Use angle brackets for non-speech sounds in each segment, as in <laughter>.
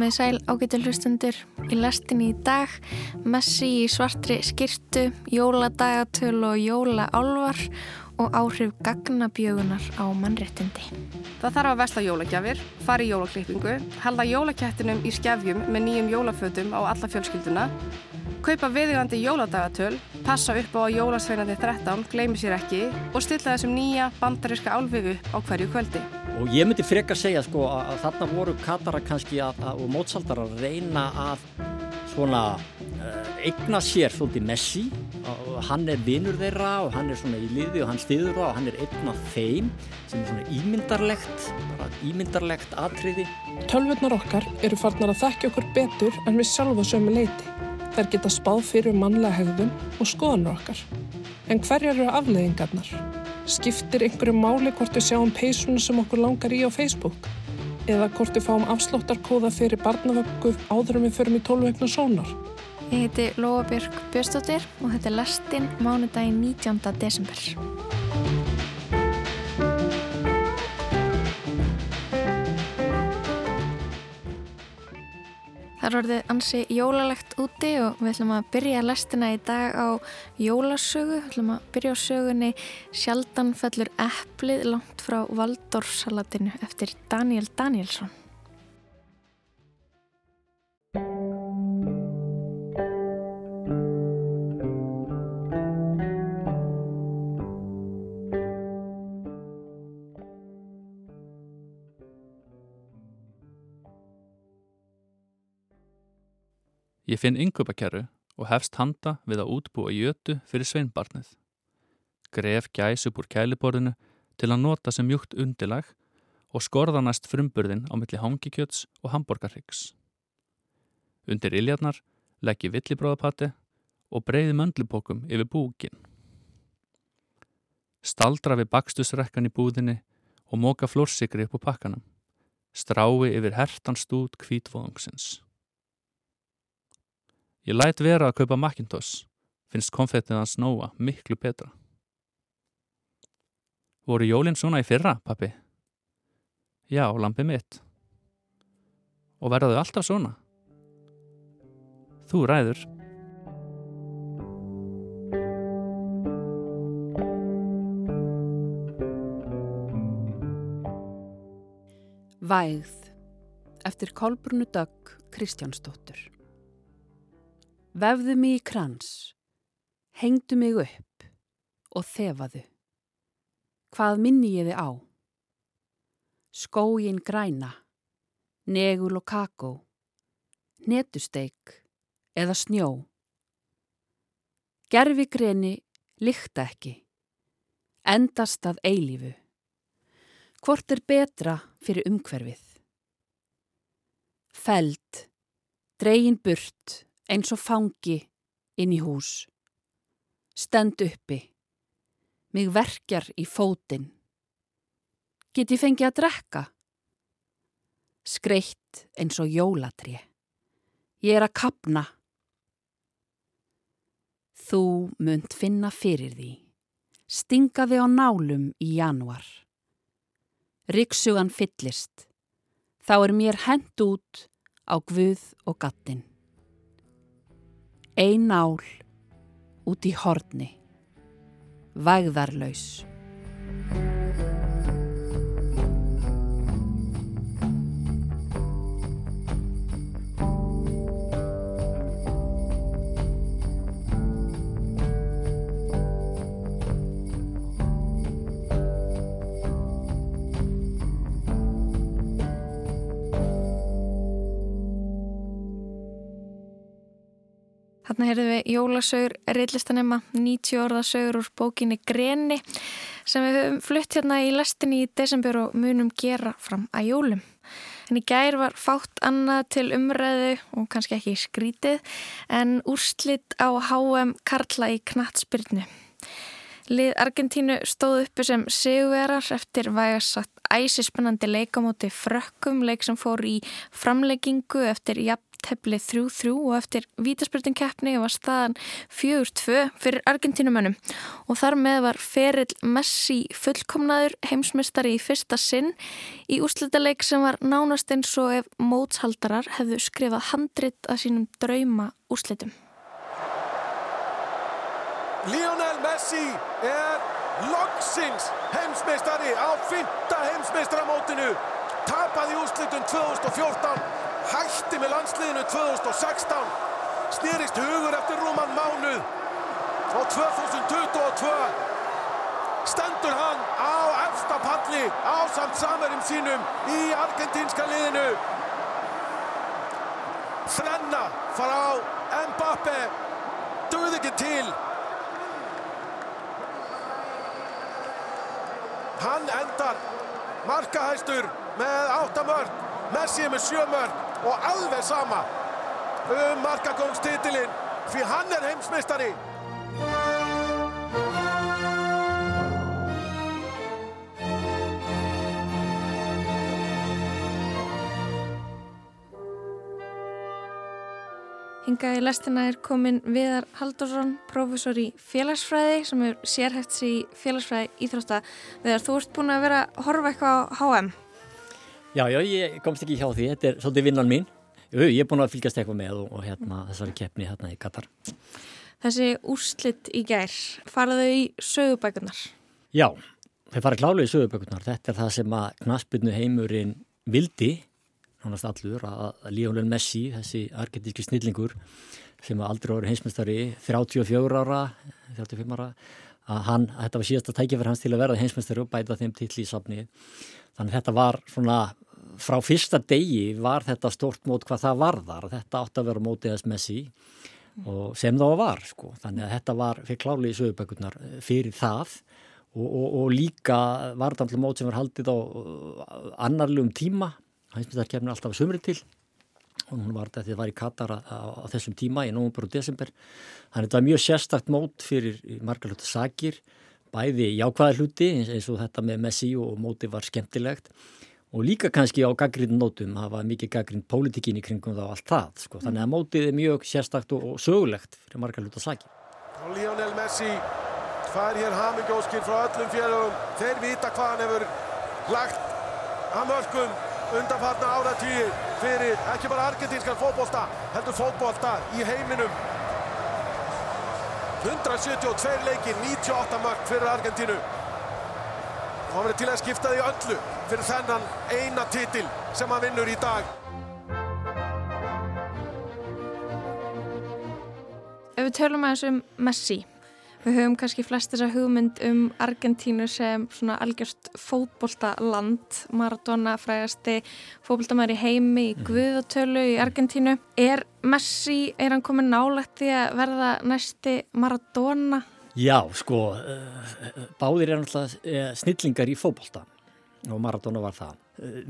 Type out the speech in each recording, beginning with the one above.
Komið sæl ágættu hlustundur í lestinni í dag, Messi í svartri skirtu, jóladagatöl og jólaálvar og áhrif gagnabjögunar á mannréttindi. Það þarf að vesla jólagjafir, fara í jólaklippingu, halda jólakettinum í skefjum með nýjum jólafötum á alla fjölskylduna, kaupa viðgandi jóladagatöl, passa upp á að jólasveinandi 13 gleymi sér ekki og stilla þessum nýja bandariska álfiðu á hverju kvöldi. Og ég myndi frekar segja sko að þarna voru Katara kannski að, að, og mótsaldar að reyna að svona uh, eigna sér svolítið Messi og hann er vinnur þeirra og hann er svona í liði og hann stiður það og hann er einn af þeim sem er svona ímyndarlegt bara ímyndarlegt atriði Tölvurnar okkar eru farnar að þekkja okkur betur en við sjálfa sömu leiti þær geta spáð fyrir mannlega hegðun og skoðanur okkar en hverjar eru afleðingarnar? Skiptir einhverju máli hvort við sjáum peysuna sem okkur langar í á Facebook? Eða hvort við fáum afslóttarkóða fyrir barnavöggu áður en við förum í tólvegna sónar? Ég heiti Lóabjörg Björnstóttir og þetta er lastinn mánudaginn 19. desember. Það er orðið ansi jólalegt úti og við ætlum að byrja lestina í dag á jólasögu. Við ætlum að byrja á sögunni Sjaldan fellur eplið langt frá Valdórsalatinu eftir Daniel Danielsson. Ég finn yngöpakerru og hefst handa við að útbúa jötu fyrir sveinbarnið. Gref gæs upp úr kæliborðinu til að nota sem mjúkt undilag og skorða næst frumburðin á milli hangikjöts og hambúrgarryggs. Undir iljarnar legg ég villibróðapatti og breyði möndlupokum yfir búkin. Staldra við bakstusrekkan í búðinni og móka flórsikri upp úr pakkanum. Strái yfir hertan stút kvítvóðungsins. Ég læt vera að kaupa Macintosh, finnst konfettið hans Nóa miklu betra. Voru jólinn svona í fyrra, pappi? Já, lampi mitt. Og verða þau alltaf svona? Þú ræður. Vægð eftir Kolbrunu Dögg Kristjánsdóttur Vefðu mig í krans, hengdu mig upp og þefaðu. Hvað minni ég þið á? Skógin græna, negul og kakó, netusteik eða snjó. Gerfi greni líkta ekki, endast að eilífu. Hvort er betra fyrir umhverfið? Feld, dregin burt, eins og fangi inn í hús. Stend uppi. Mig verkjar í fótinn. Get ég fengið að drekka? Skreitt eins og jólatri. Ég er að kapna. Þú munt finna fyrir því. Stinga þig á nálum í januar. Riksugan fyllist. Þá er mér hend út á guð og gattin. Ein nál út í horni. Vægðarlaus. Heyrðum við jólasögur reillistanema 90 orða sögur úr bókinni Greni sem við höfum flutt hérna í lestinni í desember og munum gera fram að jólum. En í gær var fátt annað til umræðu og kannski ekki skrítið en úrslitt á HM Karla í Knatsbyrnu. Lið Argentínu stóð uppi sem sigurverar eftir vægasatt æsispennandi leikamóti frökkum, leik sem fór í framleggingu eftir jafn jafntefli 3-3 og eftir vítaspurtin keppni var staðan 4-2 fyrir Argentínumönnum og þar með var Ferill Messi fullkomnaður heimsmystari í fyrsta sinn í úrslutaleik sem var nánast eins og ef mótshaldarar hefðu skrifað handrit að sínum drauma úrslitum. Lionel Messi er loksins heimsmeistari á fymta heimsmeistaramótinu tapaði úrslitum 2014 hætti með landsliðinu 2016 snýrist hugur eftir rúman mánuð. Og 2022 stendur hann á efsta palli á samt samerum sínum í argentínska liðinu. Þrenna fara á Mbappe döð ekki til. Hann endar markahæstur með 8 mörg, Messi með 7 mörg og alveg sama um markagóngstitilinn því hann er heimsmeistari. Hingað í lestina er komin Viðar Haldursson, profesor í félagsfræði sem er sérhægt sér í félagsfræði íþrótta. Viðar, þú ert búin að vera að horfa eitthvað á HM. Já, já, ég komst ekki hjá því, þetta er svolítið vinnan mín. Jú, ég er búin að fylgjast eitthvað með og, og hérna þessari keppni hérna í Katar. Þessi úrslitt í gær, faraðu í sögubækunar? Já, þeir fara klálega í sögubækunar. Þetta er það sem að knaspinu heimurinn vildi nánast allur að Lionel Messi, þessi argentíski snillingur sem aldrei voru heimsmestari 34 ára, 35 ára að hann, að þetta var síðasta tækifær hans til að verða heimsmestari og bæta þeim til í safni. Þannig þetta var svona frá fyrsta degi var þetta stort mót hvað það varðar, þetta átti að vera mótið þess Messi og sem þá var sko, þannig að þetta var fyrir kláli í sögubökunar fyrir það. Og, og, og líka var þetta alltaf mót sem var haldið á annarlegum tíma. Hænsmyndarkefni alltaf sumri til hún var þetta því að það var í Katar á, á þessum tíma í nógumber og desember. Þannig að þetta var mjög sérstakt mót fyrir margar hluta sakir bæði jákvæðar hluti eins og þetta með Messi og móti var skemmtilegt og líka kannski á gaggrinn nótum það var mikið gaggrinn pólitíkin í kringum þá allt það sko. þannig að mótið er mjög sérstakt og, og sögulegt fyrir margar hluta sakir. Og Lionel Messi fær hér hamingjóskir frá öllum félagum þeir vita hvað hann hefur lagt að mörgum undanfarna áratýr fyrir ekki bara argentínskan fótbolta, heldur fótbolta í heiminum. 172 leikir, 98 mörg fyrir Argentínu. Og hann verður til að skipta því öllu fyrir þennan eina titil sem hann vinnur í dag. Ef við tölum aðeins um Messi, við höfum kannski flest þessa hugmynd um Argentínu sem svona algjörst fótboltaland, Maradona frægasti fótboltamæður í heimi í Guðatölu í Argentínu. Er Messi, er hann komin nálegt því að verða næsti Maradona? Já, sko, báðir er náttúrulega snillingar í fótbolta og Maradona var það.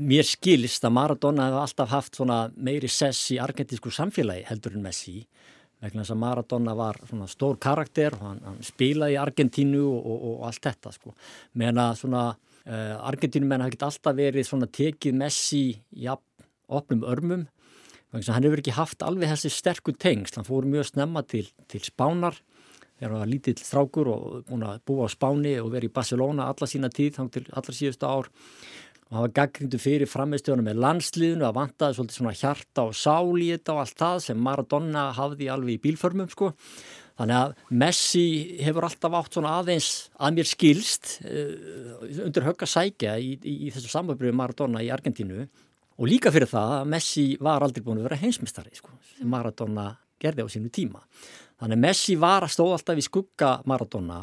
Mér skilist að Maradona hefur alltaf haft meiri sess í argentísku samfélagi heldur en Messi vegna þess að Maradona var svona stór karakter og hann, hann spilaði í Argentínu og, og, og allt þetta sko. Meðan að svona uh, Argentínumenn hafi ekki alltaf verið svona tekið Messi í opnum örmum þess að hann hefur ekki haft alveg þessi sterku tengst. Hann fór mjög snemma til, til Spánar þegar hann var lítill strákur og búa á Spáni og verið í Barcelona alla sína tíð þá til allra síðustu ár og var gaggrindu fyrir framistöðunum með landsliðinu að vantaði svolítið svona hjarta og sál í þetta og allt það sem Maradona hafði alveg í bílförmum sko. Þannig að Messi hefur alltaf átt svona aðeins að mér skilst uh, undir högg að sækja í, í, í þessu samböfriðu Maradona í Argentínu og líka fyrir það að Messi var aldrei búin að vera heimsmystari sko, sem Maradona gerði á sínu tíma. Þannig að Messi var að stóða alltaf í skugga Maradona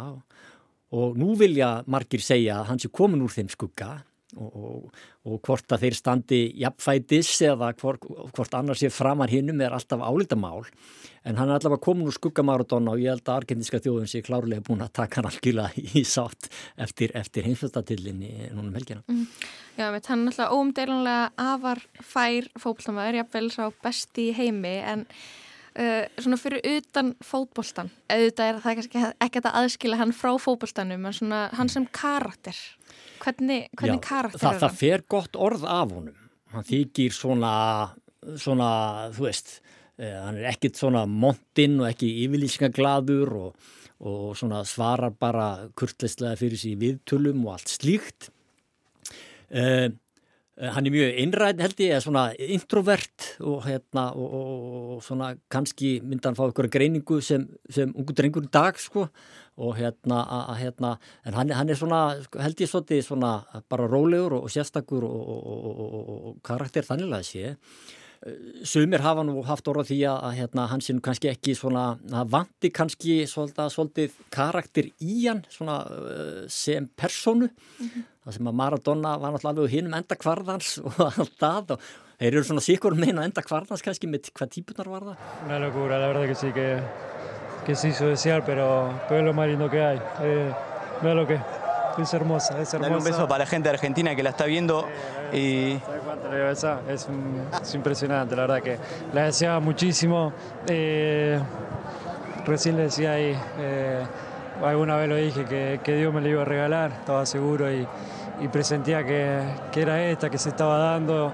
og nú vilja margir segja að hans er komin úr þeim skugga Og, og, og hvort að þeir standi jafnfætis eða hvort, hvort annars sé framar hinnum er alltaf álítamál en hann er allavega komin úr skuggamaradona og ég held að argentinska þjóðun sé klárlega búin að taka hann algjörlega í sátt eftir, eftir heimsvöldatillinni núna um helgina. Mm. Já, veit, hann er alltaf óumdeilanlega afar fær fókbaltamæður, jafnvel sá besti heimi en Uh, svona fyrir utan fótboltan auðvitað er það kannski ekki að aðskila hann frá fótboltanum en svona hann sem karakter. Hvernig, hvernig Já, karakter það, er það fer gott orð af honum. Hann þykir svona svona, þú veist, eh, hann er ekkit svona montinn og ekki yfirlýsingaglaður og, og svona svarar bara kurtleislega fyrir sig viðtölum og allt slíkt. Uh, hann er mjög einræðin held ég, eða svona introvert og hérna og, og, og svona kannski mynda hann fá ykkur greiningu sem, sem ungu drengur í dag sko. Og hérna, að, hérna en hann, hann er svona, held ég svolítið svona bara rólegur og, sérstakur og karakter þannig að sé. Sumir hafa nú haft orða því að hérna, hann sé nú kannski ekki svona, það vanti kannski svolítið, karakter í hann svona, sem personu mm -hmm. Það sem að Maradona var náttúrulega hinn um enda kvarðans <laughs> og allt það og þeir eru svona síkur meina enda kvarðans kannski með hvað típunar var það? Una locura, la verdad que sí que, que se hizo desear pero, pero es lo más lindo que hay eh, no es lo que es hermosa, es hermosa. Dale un beso para la gente de Argentina que la está viendo y... ¿Sabes cuánto le besar? Es, es, impresionante, la verdad que la deseaba muchísimo. Eh, recién le decía ahí, eh, alguna vez lo dije, que, que, Dios me lo iba a regalar, estaba seguro y, y presentía que, que, era esta, que se estaba dando.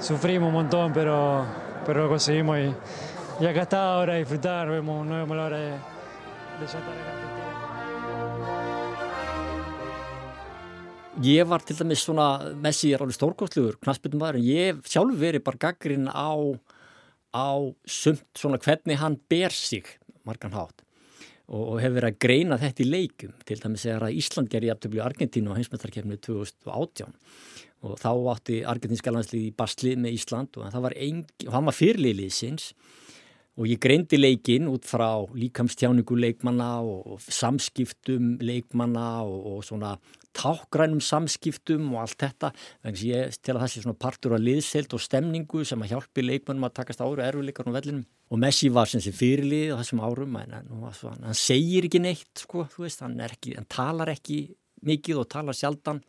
Sufrimos un montón, pero, pero lo conseguimos y, y acá está ahora a disfrutar, vemos, no vemos la hora de, de ya estar Argentina. Ég var til dæmis svona, Messi er alveg stórkostluður, knasputnum maður, en ég sjálf verið bara gaggrinn á, á sumt svona hvernig hann ber sig, margan hátt, og, hefur verið að greina þetta í leikum, til dæmis er að Ísland gerði aftöflu Argentínu á heimsmyndarkefni 2018 og þá átti argentinska landslið í Basli með Ísland og það var, var fyrirliðliðsins og ég greindi leikin út frá líkamstjáningu leikmanna og samskiptum leikmanna og, og svona tákrænum samskiptum og allt þetta þannig að ég til að það sé svona partur af liðselt og stemningu sem að hjálpi leikmannum að takast áru erfuleikar á vellinum. Og Messi var sem sé fyrirlið á þessum árum en hann, hann segir ekki neitt sko, veist, hann, ekki, hann talar ekki mikið og talar sjaldan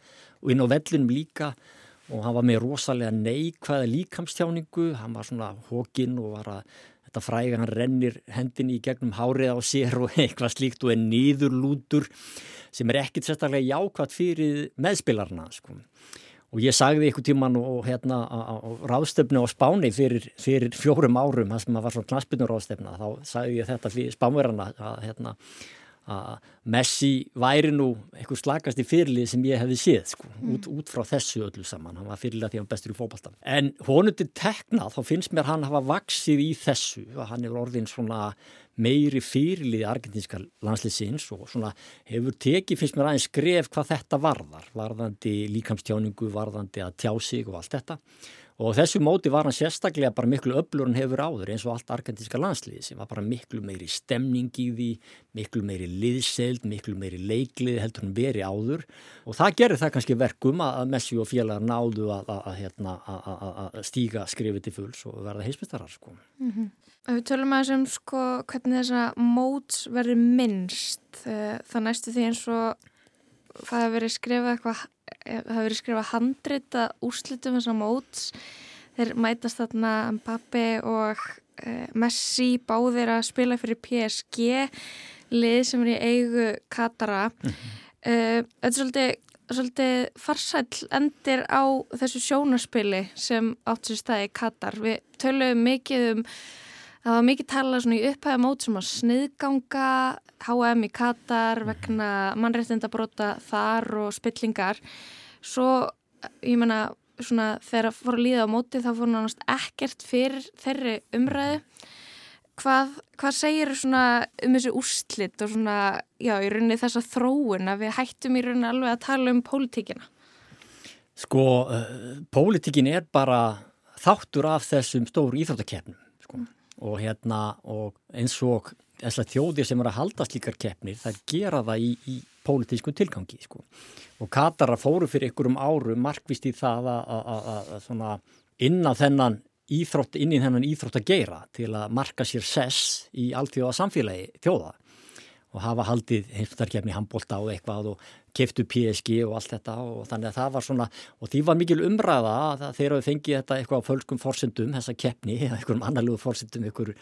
og inn á vellinum líka. Og hann var með rosalega neikvæða líkamstjáningu, hann var svona hókin og var að þetta fræga hann rennir hendinni í gegnum hárið á sér og <laughs> eitthvað slíkt og er nýðurlútur sem er ekkit sérstaklega jákvæmt fyrir meðspilarna sko. og ég sagði ykkur tíman og hérna á ráðstöfnu á Spáni fyrir, fyrir fjórum árum, það sem var svona knaspinur ráðstöfna, þá sagði ég þetta fyrir spánverðarna að hérna að Messi væri nú eitthvað slagast í fyrirlið sem ég hefði séð sko, mm. út, út frá þessu öllu saman. Hann var fyrirlið að því hann bestur í fókbaltan en honum til teknað þá finnst mér hann hafa vaksið í þessu hann er orðin svona meiri fyrirlið argentinska landslýsins og svona hefur tekið finnst mér aðeins skref hvað þetta varðar varðandi líkamstjáningu, varðandi að tjá sig og allt þetta Og þessu móti var hann sérstaklega bara miklu öflur en hefur áður eins og allt argentinska landslið sem var bara miklu meiri stemning í því, miklu meiri liðseld, miklu meiri leiklið heldur hann veri áður og það gerir það kannski verkum að Messi og félagar náðu að, að, að, hérna, að stíga skrifið til fulls og verða heismistarar sko. Mm -hmm. Við tölum að þessum sko hvernig þessa móts verður minnst eh, það næstu því eins og það hefur verið skrifað eitthvað hefur verið skrifað handrita úrslitum þessar móts. Þeir mætast þarna Mbappi og uh, Messi báðir að spila fyrir PSG lið sem er í eigu Katara mm -hmm. uh, þetta er svolítið, svolítið farsæl endir á þessu sjónaspili sem átt sér staði Katar. Við töluðum mikið um Það var mikið talað svona í upphæða mót sem að sniðganga HM í Katar vegna mannreittindabróta þar og spillingar. Svo, ég menna, svona þegar það fór að líða á móti þá fór náttúrulega ekkert fyrir þeirri umræðu. Hvað, hvað segir svona um þessu úrslitt og svona, já, í rauninni þessa þróun að við hættum í rauninni alveg að tala um pólitíkina? Sko, uh, pólitíkin er bara þáttur af þessum stóru íþróttakernum, sko. Mm og hérna og eins og þjóðir sem eru að halda slíkar keppnir þær gera það í, í pólitísku tilgangi sko. og Katara fóru fyrir ykkurum áru markvist í það að inn á þennan íþrótt, inn í þennan íþrótt að gera til að marka sér sess í alltjóða samfélagi þjóða og hafa haldið heimstarkefni handbólta og eitthvað og keftu PSG og allt þetta og þannig að það var svona og því var mikil umræða að þeir hafi fengið þetta eitthvað á fölskum fórsendum, þessa keppni <laughs> eða einhverjum annarlegu fórsendum, einhver,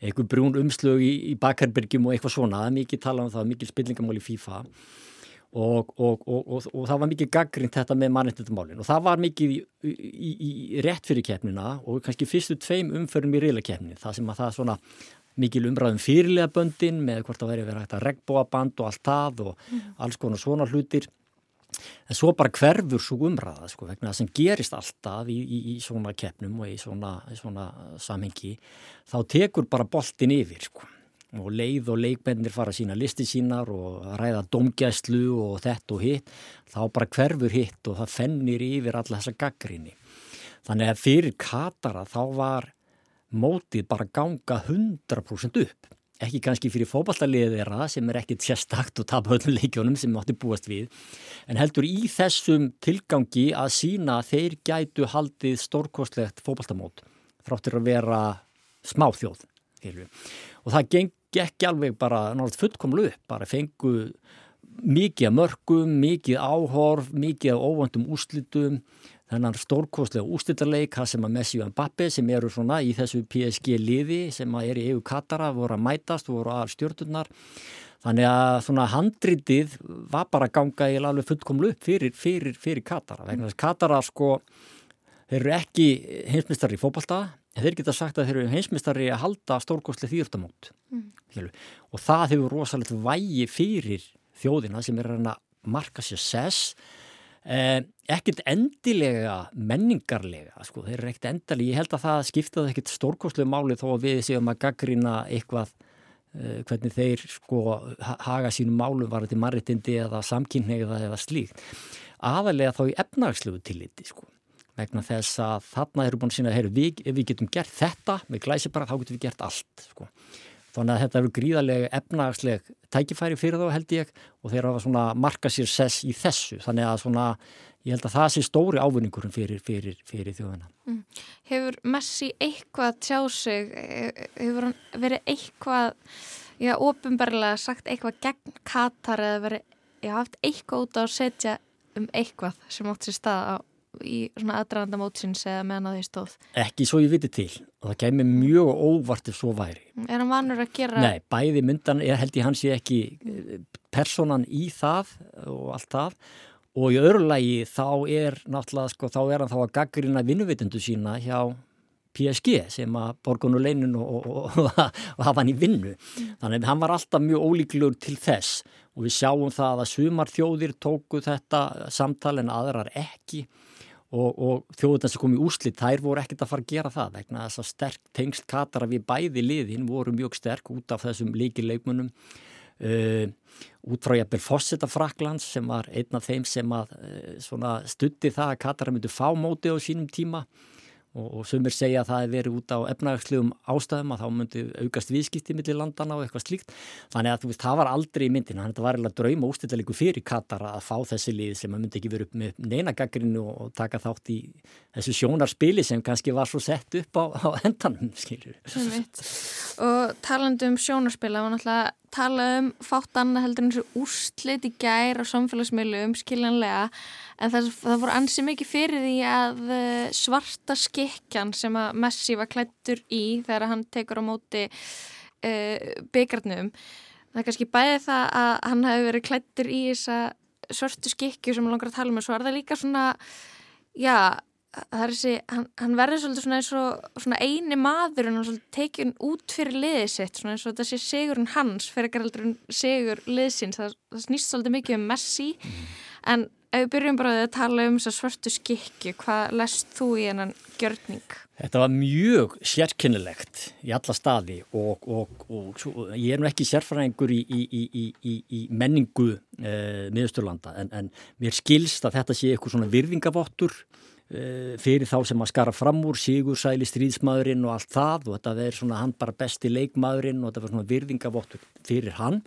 einhver brún umslög í, í Bakarbyrgjum og eitthvað svona, mikið talað um það, mikil spillingamál í FIFA. Og, og, og, og það var mikið gaggrind þetta með mannreitindamálin og það var mikið í, í, í rétt fyrir keppnina og kannski fyrstu tveim umförum í reyla keppni það sem að það svona mikil umræðum fyrirlega böndin með hvort það væri verið hægt að regnbóa band og allt það og mm. alls konar svona hlutir. En svo bara hverfur svo umræða sko, vegna það sem gerist alltaf í, í, í svona keppnum og í svona, svona samhengi þá tekur bara boltin yfir sko. Og leið og leikmennir fara sína listi sínar og ræða domgæslu og þetta og hitt þá bara hverfur hitt og það fennir yfir alla þessa gaggrinni þannig að fyrir Katara þá var mótið bara ganga 100% upp. Ekki kannski fyrir fókbaltaliðið þeirra sem er ekkit sérstakt og tapa öllum leikjónum sem mátti búast við en heldur í þessum tilgangi að sína að þeir gætu haldið stórkostlegt fókbaltamót þráttir að vera smáþjóð og það gengi ekki alveg bara náttúrulega fullkomlu upp bara fengu mikið mörgum, mikið áhorf mikið óvöndum úslitum þennan stórkostlega ústillarleik sem að Messi og Mbappe sem eru svona í þessu PSG liði sem að er í EU Katara voru að mætast, voru að stjórnurnar þannig að svona handritið var bara að ganga í alveg fullkomlu upp fyrir, fyrir, fyrir Katara vegna þess að Katara sko þeir eru ekki heimsmyndstari í fókbalta þeir geta sagt að þeir eru heimsmyndstari að halda stórkostlega þýrtamót mm. og það hefur rosalegt vægi fyrir þjóðina sem er að marka sér sess Eh, ekkert endilega menningarlega, sko, þeir eru ekkert endilega, ég held að það skiptaði ekkert stórkoslu máli þó að við séum að gaggrina eitthvað eh, hvernig þeir sko haga sínum málum var þetta marritindi eða samkynneigða eða slíkt. Aðalega þá í efnagslegu tilliti sko vegna þess að þarna eru búin að sína að við, við getum gert þetta með glæsi bara þá getum við gert allt sko Þannig að þetta eru gríðarlega efnagsleg tækifæri fyrir þá held ég og þeir hafa svona marka sér sess í þessu. Þannig að svona, ég held að það sé stóri ávinningurum fyrir, fyrir, fyrir þjóðina. Mm. Hefur Messi eitthvað tjá sig, hefur hann verið eitthvað, já, ofinbarlega sagt eitthvað gegn Katar eða verið, já, haft eitthvað út á að setja um eitthvað sem átt sér stað á í svona aðdraganda mótsins eða meðan að því stóð? Ekki svo ég viti til og það kemur mjög óvart ef svo væri. Er hann vanur að gera? Nei, bæði myndan, ég held ég hans ég ekki eh, personan í það og allt það og í öðru lagi þá er náttúrulega sko þá er hann þá að gaggrina vinnuvitundu sína hjá PSG sem að borgunuleinin og, og, og, og hafa hann í vinnu. Þannig að hann var alltaf mjög ólíkluður til þess og við sjáum það að sumar þjóðir tóku þetta samtal en aðrar ekki og, og þjóðurna sem kom í úslit þær voru ekkert að fara að gera það vegna þess að sterk tengst Katara við bæði liðin voru mjög sterk út af þessum líkileikmunum uh, út frá jæfnvel Fossetta Fraklands sem var einn af þeim sem að uh, stutti það að Katara myndi fá móti á sínum tíma og, og sumir segja að það er verið út á efnagslegum ástæðum að þá myndi aukast viðskipti millir landana og eitthvað slíkt. Þannig að veist, það var aldrei í myndin þannig að það var eiginlega drauma ústættalegu fyrir Katar að fá þessi lið sem myndi ekki verið upp með neina gaggrinu og taka þátt í þessu sjónarspili sem kannski var svo sett upp á, á endanum <laughs> og talandu um sjónarspila var náttúrulega tala um fátt annað heldur eins og úrslit í gær á samfélagsmiðlum skiljanlega en það, það voru ansið mikið fyrir því að eh, svarta skikjan sem að Messi var klættur í þegar hann tekur á móti uh, byggarnum það er kannski bæðið það að hann hefur verið klættur í þessa svörtu skikju sem langar að tala um og svo er það líka svona já það er þessi, hann, hann verður svolítið svona eins og svona eini maður en hann svolítið tekjun út fyrir liðið sitt svona eins og þetta sé sigurinn hans fyrir en sigur liðsins það, það snýst svolítið mikið um Messi en ef við byrjum bara að tala um þess að svörtu skikki, hvað lest þú í hennan gjörning? Þetta var mjög sérkennilegt í alla staði og, og, og, og ég er nú ekki sérfræðingur í, í, í, í menningu eh, miðusturlanda en, en mér skilst að þetta sé eitthvað svona virðingavottur fyrir þá sem að skara fram úr Sigur Sæli stríðsmaðurinn og allt það og þetta verður svona hann bara besti leikmaðurinn og þetta verður svona virðingavottur fyrir hann.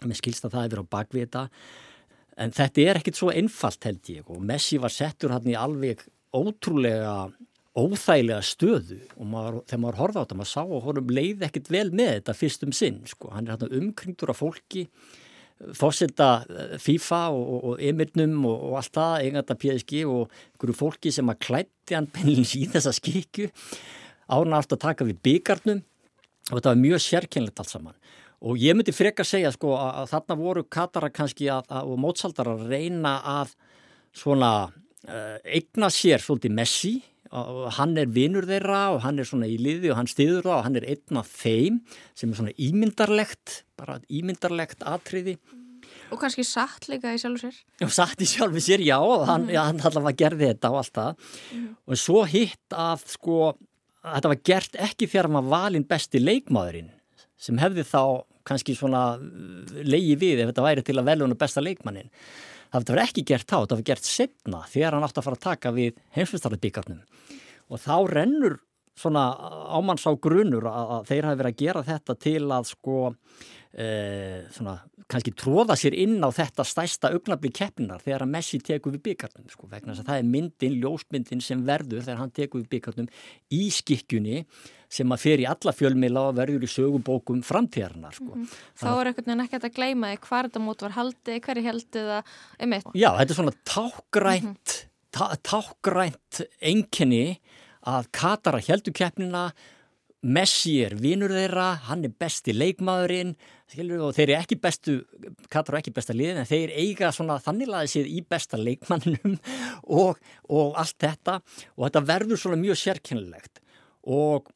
Með skilst að það er verið á bakvið þetta en þetta er ekkit svo einfalt held ég og Messi var settur hann í alveg ótrúlega óþægilega stöðu og maður, þegar maður horfa á þetta maður sá og honum leið ekkit vel með þetta fyrstum sinn sko, hann er hann umkringtur af fólki fósita eh, FIFA og, emirnum og, og allt það, eiganda PSG og einhverju fólki sem að klætti hann pennins í þessa skikju árna aftur að taka við byggarnum og þetta var mjög sérkennlegt allt saman. Og ég myndi freka að segja sko að, þarna voru Katara kannski að, að, og mótsaldar að reyna að svona uh, eigna sér svolítið Messi hann er vinnur þeirra og hann er svona í liði og hann stiður það og hann er einn af þeim sem er svona ímyndarlegt bara ímyndarlegt atriði. Og kannski satt líka í sjálfu sér. og satt í sjálfi sér, já, hann, já, hann allavega gerði þetta og allt það. Og svo hitt að sko að þetta var gert ekki hann var valinn besti leikmaðurinn sem hefði þá kannski svona leiði við ef þetta væri til að velja hann besta leikmannin það var ekki gert þá, þetta var gert setna þegar hann átti að fara að taka við heimsfjöstarabíkarnum og þá rennur svona ámanns á grunur að, að þeir hafi verið að gera þetta til að sko e, svona kannski tróða sér inn á þetta stæsta augnabli keppninar þegar að Messi tekur við byggarnum sko, vegna þess að það er myndin, ljósmyndin sem verður þegar hann tekur við byggarnum í skikkjunni sem að fer í alla fjölmila og verður í sögubókum framtíðarnar sko. Mm -hmm. Þá er einhvern veginn ekki að gleyma því hvað þetta mót var haldið, hverju heldið það, einmitt. Já, þetta er svona tákgrænt, mm -hmm. tá, tákgrænt enginni að Katara heldur keppnina Messi er vinur þeirra, hann er besti leikmaðurinn og þeir eru ekki bestu, Katar er ekki besta liðin en þeir eiga svona þanniglaði sér í besta leikmannunum og, og allt þetta og þetta verður svona mjög sérkennilegt og,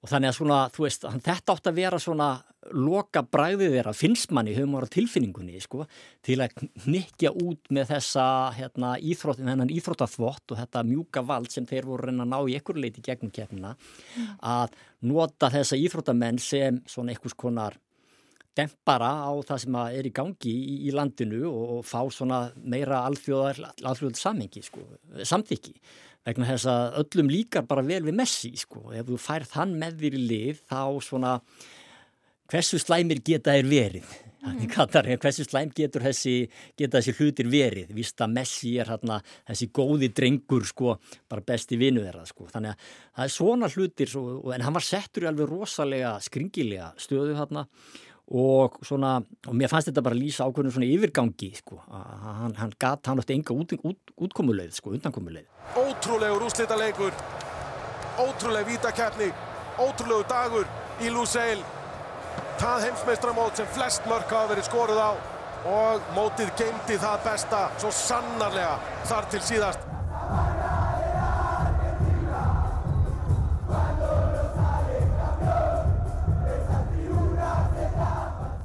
og þannig að svona, þú veist, þetta átt að vera svona loka bræðið þeirra finnst manni humor og tilfinningunni sko, til að nikja út með þessa hérna, íþrótt, þennan íþróttaþvott og þetta mjúka vald sem þeir voru reyna að ná í ekkur leiti gegnum keppnina mm. að nota þessa íþróttamenn sem svona einhvers konar dempara á það sem er í gangi í, í landinu og, og fá svona meira alþjóðar, alþjóðar samengi sko, samþykki vegna þess að öllum líkar bara vel við Messi sko, ef þú færð hann með þér í lið þá svona hversu slæmir geta þér verið? Mm. Katar, hversu slæm getur þessi geta þessi hlutir verið? Víst að Messi er hérna þessi góði drengur sko, bara besti vinu þeirra sko, þannig að það er svona hlutir svo, en hann var settur í alveg rosalega skringilega stöðu hérna og svona, og mér fannst þetta bara að lýsa ákveðinu svona yfirgangi sko, hann, hann gat, hann átti enga út, út, útkomuleið sko, undankomuleið. Ótrúlegur úslita leikur, ótrúleg vítakeppni, ótrúlegu dagur í Lusail, það heimsmeistramót sem flest mörk hafa verið skoruð á. Og mótið geimdi það besta svo sannarlega þar til síðast.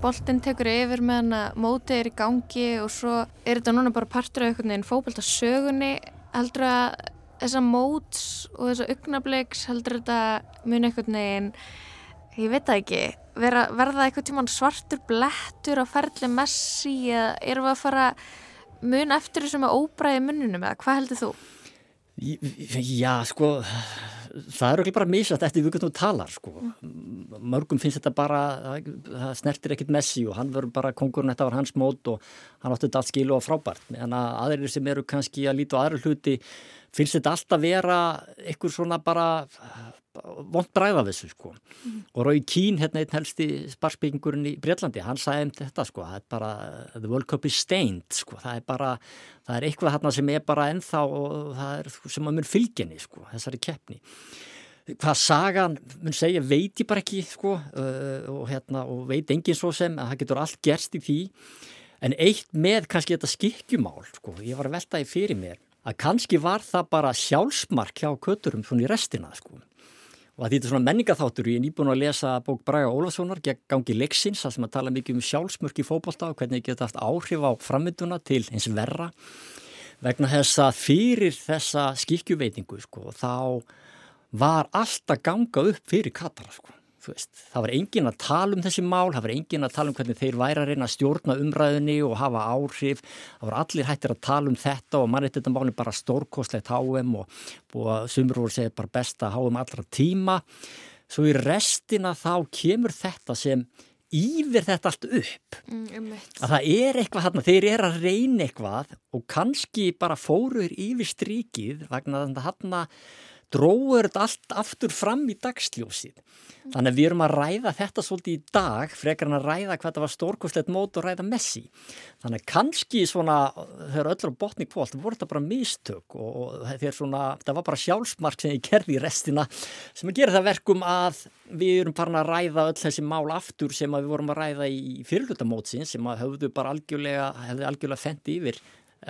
Boltinn tekur yfir meðan að mótið er í gangi og svo er þetta núna bara partur af einhvern veginn fókbaltasögunni heldur að þessa móts og þessa augnabliks heldur þetta muni einhvern veginn ég veit það ekki vera, verða eitthvað tíman svartur blettur á ferli messi eða erum við að fara mun eftir þessu með óbræði mununum eða hvað heldur þú? Já, sko það eru ekki bara misast eftir við þú talar sko. mörgum finnst þetta bara það snertir ekkit Messi og hann verður bara kongurinn, þetta var hans mót og hann átti þetta allt skilu og frábært en að aðrir sem eru kannski að líta á aðra hluti finnst þetta alltaf vera einhver svona bara vond bræða þessu sko. Mm. og Rói Kín, hérna einn helsti sparspíkingurinn í Breitlandi, hann sagði um þetta sko það er bara, the World Cup is stained sko, það er bara, það er eitthvað hérna sem er bara ennþá og það er sem að mun fylginni sko, þessari keppni. Hvað sagan mun segja veit ég bara ekki sko uh, og hérna, og veit enginn svo sem að það getur allt gerst í því. En eitt með kannski þetta skikkjumál sko, ég var að velta í fyrir mér að kannski var það bara sjálfsmark hjá köturum svona í restina sko. Og að þetta er svona menningaþáttur ég er nýbúin að lesa bók Braga Ólafssonar gangi leiksins, það sem að tala mikið um sjálfsmörk í fókbólta og hvernig geta haft áhrif á frammynduna til eins verra. Vegna þess að fyrir þessa skikjuveitingu sko, þá var alltaf ganga upp fyrir Katara sko það var engin að tala um þessi mál, það var engin að tala um hvernig þeir væri að reyna að stjórna umræðinni og hafa áhrif, það var allir hættir að tala um þetta og mann eitthvað máli bara stórkostlegt HM og, og sumur voru segið bara besta HM allra tíma. Svo í restina þá kemur þetta sem yfir þetta allt upp. Mm, að það er eitthvað þarna, þeir eru að reyna eitthvað og kannski bara fóruður yfir strikið vegna þarna dróður þetta allt aftur fram í dagsljósið. Þannig að við erum að ræða þetta svolítið í dag, frekar en að ræða hvað það var stórkostlegt mót og ræða Messi. Þannig að kannski svona, þegar öllur á botni kvólt, voru þetta bara mistök og, það var bara sjálfsmark sem ég kerði í restina sem að gera það verkum að við erum farin að ræða öll þessi mál aftur sem við vorum að ræða í fyrirlutamótsin sem að höfðu bara algjörlega, hefði algjörlega fendi yfir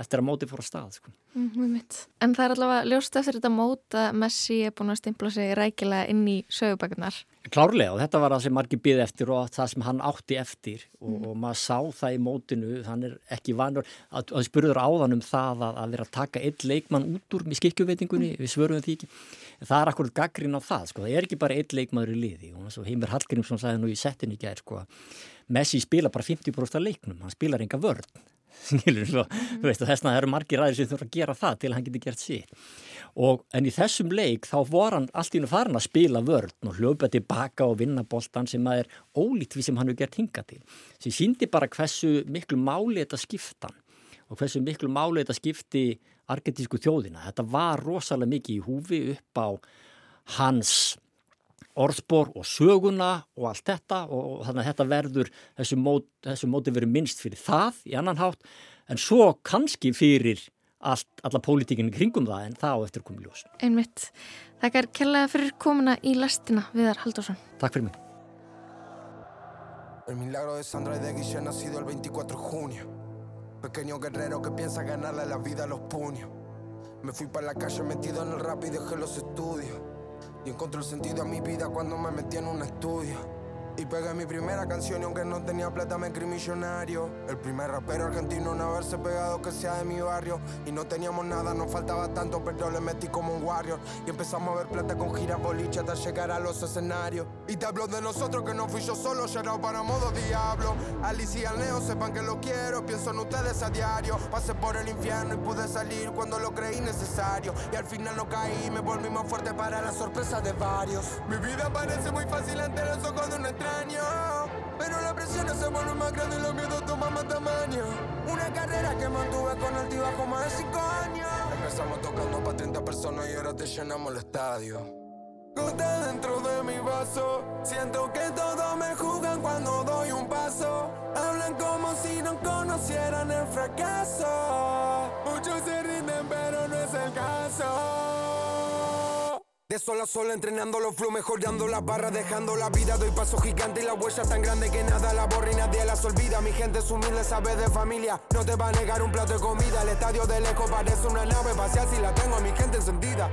eftir að móti fór að stað sko. mm, En það er allavega ljóst eftir þetta mót að Messi er búin að stimpla sig rækilega inn í sögubækunar Klárlega og þetta var það sem margir byði eftir og það sem hann átti eftir. Og, mm. og maður sá það í mótinu hann er ekki vanur. Að, að spurður áðan um það að, að vera að taka eitt leikmann út úr með skikkjuveitingunni við svöruðum því ekki, en það er akkurat gaggrín á það sko, það er ekki bara eitt leikmaður í liði. Og Heimir Hallgrímsson sagði nú í settinni gæðir sko, Messi spila bara 50% af leiknum, hann spilar enga vörn skilur, svo, mm. þú veist, og þess vegna eru margir aðeins sem þurfa að gera það til að hann geti gert sitt. Og en í þessum leik þá vor hann allt í nú farin að spila vörn og hljópa tilbaka og vinna boltan sem að er ólít við sem hann hefur gert hinga til. Sem síndi bara hversu miklu máli þetta skiptan og hversu miklu máli þetta skipti argentísku þjóðina, þetta var rosalega mikið í húfi upp á hans orðspor og söguna og allt þetta og þannig að þetta verður þessu, mót, þessu móti verið minnst fyrir það í annan hátt en svo kannski fyrir allt, alla pólitíkinu kringum það en það á eftir komið ljós. Einmitt. Þakkar kellaði fyrir komuna í lastina Viðar Haldursson. Takk fyrir mig. El milagro de Sandra y de Guille nacido el 24 de junio Pequeño guerrero que piensa ganarle la vida a los puños Me fui para la calle metido en el rap y dejé los estudios Y encontré el sentido a mi vida cuando me metí en un estudio. Y pegué mi primera canción y aunque no tenía plata me creí millonario. El primer rapero argentino en haberse pegado que sea de mi barrio. Y no teníamos nada, nos faltaba tanto pero le metí como un warrior. Y empezamos a ver plata con giras boliche hasta llegar a los escenarios. Y te hablo de nosotros que no fui yo solo, llorado para modo diablo. Alicia y Leo sepan que lo quiero, pienso en ustedes a diario. Pasé por el infierno y pude salir cuando lo creí necesario. Y al final no caí, me volví más fuerte para la sorpresa de varios. Mi vida parece muy fácil ante los ojos de un pero la presión se vuelve más grande y los miedos toman más tamaño. Una carrera que mantuve con altibajo más de 5 años. Empezamos tocando para 30 personas y ahora te llenamos el estadio. Gota dentro de mi vaso. Siento que todos me juzgan cuando doy un paso. Hablan como si no conocieran el fracaso. Muchos se rinden, pero no es el caso. De sol a sol entrenando los flow, mejorando las barras, dejando la vida. Doy paso gigante y la huella tan grande que nada la borra y nadie las olvida. Mi gente es humilde, sabe de familia. No te va a negar un plato de comida. El estadio de lejos parece una nave espacial si la tengo a mi gente encendida.